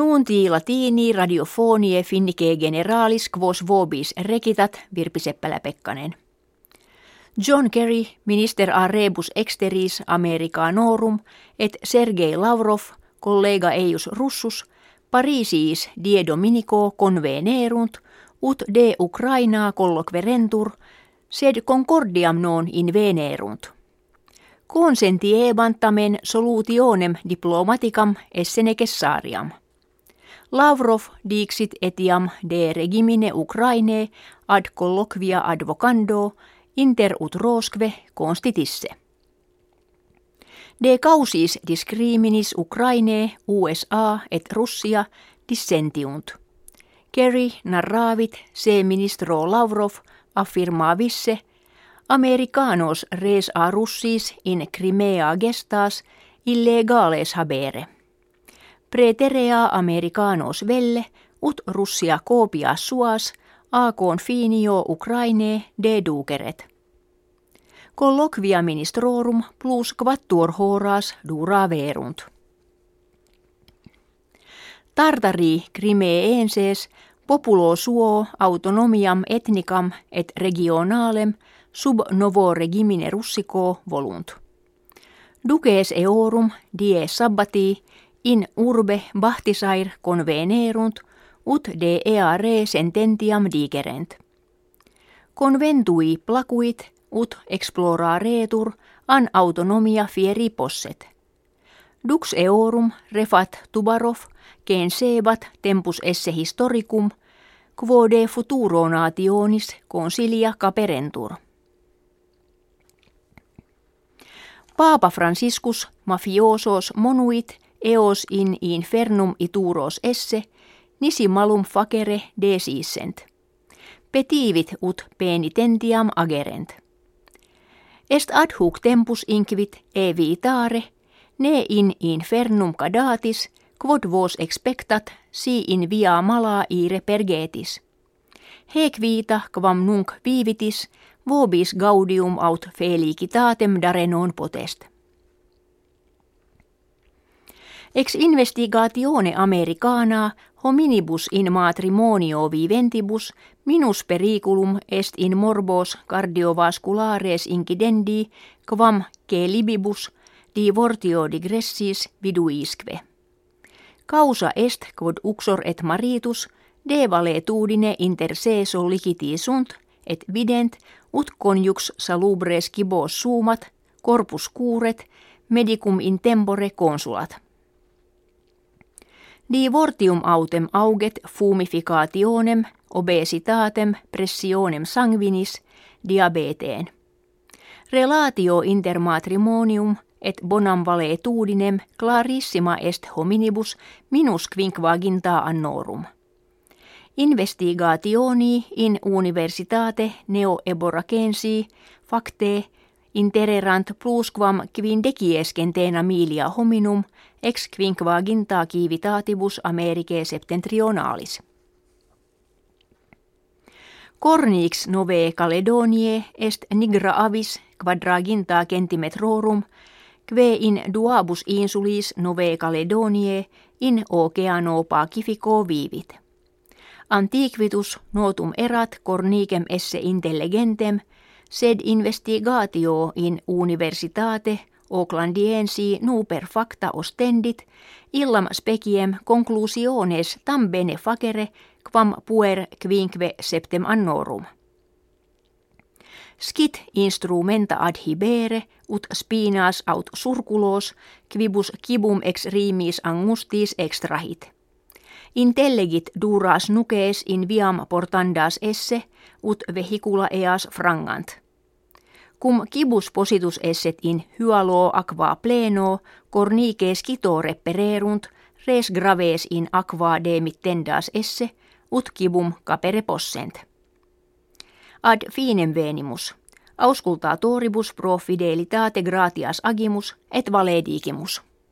Nuunti latini radiofonie finnike generalis quos vobis rekitat Virpi Seppälä-Pekkanen. John Kerry, minister a rebus exteris Americanorum, et Sergei Lavrov, kollega eius russus, Parisiis die Dominico convenerunt, ut de Ukrainaa colloquerentur, sed concordiam non invenerunt. Consentiebantamen solutionem diplomaticam esse necessariam. Lavrov dixit etiam de regimine Ukraine ad colloquia advocando inter ut rosque constitisse. De causis discriminis Ukraine, USA et Russia dissentiunt. Kerry narravit se ministro Lavrov affirmavisse Americanos res a russis in Crimea gestas illegales habere. Preterea Americanos velle ut Russia copia suas a confinio Ukraine deduceret. Colloquia ministrorum plus quattuor horas dura verunt. Tartari Crimeenses populo suo autonomiam ethnicam et regionalem sub novo regimine russico volunt. Duces eorum die sabbati in urbe Bahtisair convenerunt ut de eare sententiam digerent. Conventui placuit ut exploraretur an autonomia fieri posset. Dux eorum refat Tubarov ken sebat tempus esse historicum quo de futuro nationis consilia caperentur. Paapa Franciscus mafiosos monuit eos in infernum ituros esse nisi malum facere desisent. Petivit ut penitentiam agerent. Est ad hoc tempus inquit e vitare, ne in infernum cadatis, quod vos expectat, si in via mala ire pergetis. Hec vita quam nunc vivitis, vobis gaudium aut felicitatem dare non potest. Ex investigatione americana hominibus in matrimonio viventibus minus periculum est in morbos cardiovasculares incidendi quam que libibus divortio digressis viduisque. Causa est quod uxor et maritus de valetudine inter se solliciti sunt et vident ut conjux salubres kibos suumat, corpus curet, medicum in tempore consulat. Divortium autem auget fumificationem, obesitatem, pressionem sanguinis, diabeteen. Relatio inter matrimonium et bonam valetudinem clarissima est hominibus minus quinquaginta annorum. Investigationi in universitate neo eboracensi facte intererant plusquam quindeciescentena milia hominum ex quinquaginta kivitatibus Americae septentrionalis. Cornix nove Caledonie est nigra avis quadraginta centimetrorum kve in duabus insulis nove Caledonie in oceano pacifico vivit. Antiquitus notum erat cornicem esse intelligentem, sed investigatio in universitate Oaklandiensi nuper facta ostendit, illam speciem conclusiones tam bene facere, quam puer quinque septem annorum. Skit instrumenta adhibere, ut spinas aut surculos, quibus kibum ex rimis angustis extrahit. Intellegit duras nukees in viam portandas esse, ut vehicula eas frangant. Cum kibus positus esset in hyalo aqua pleno, cornice skito repererunt, res graves in aqua demittendas esse, ut kibum capere possent. Ad finem venimus. Auscultatoribus pro fidelitate gratias agimus et valedigimus.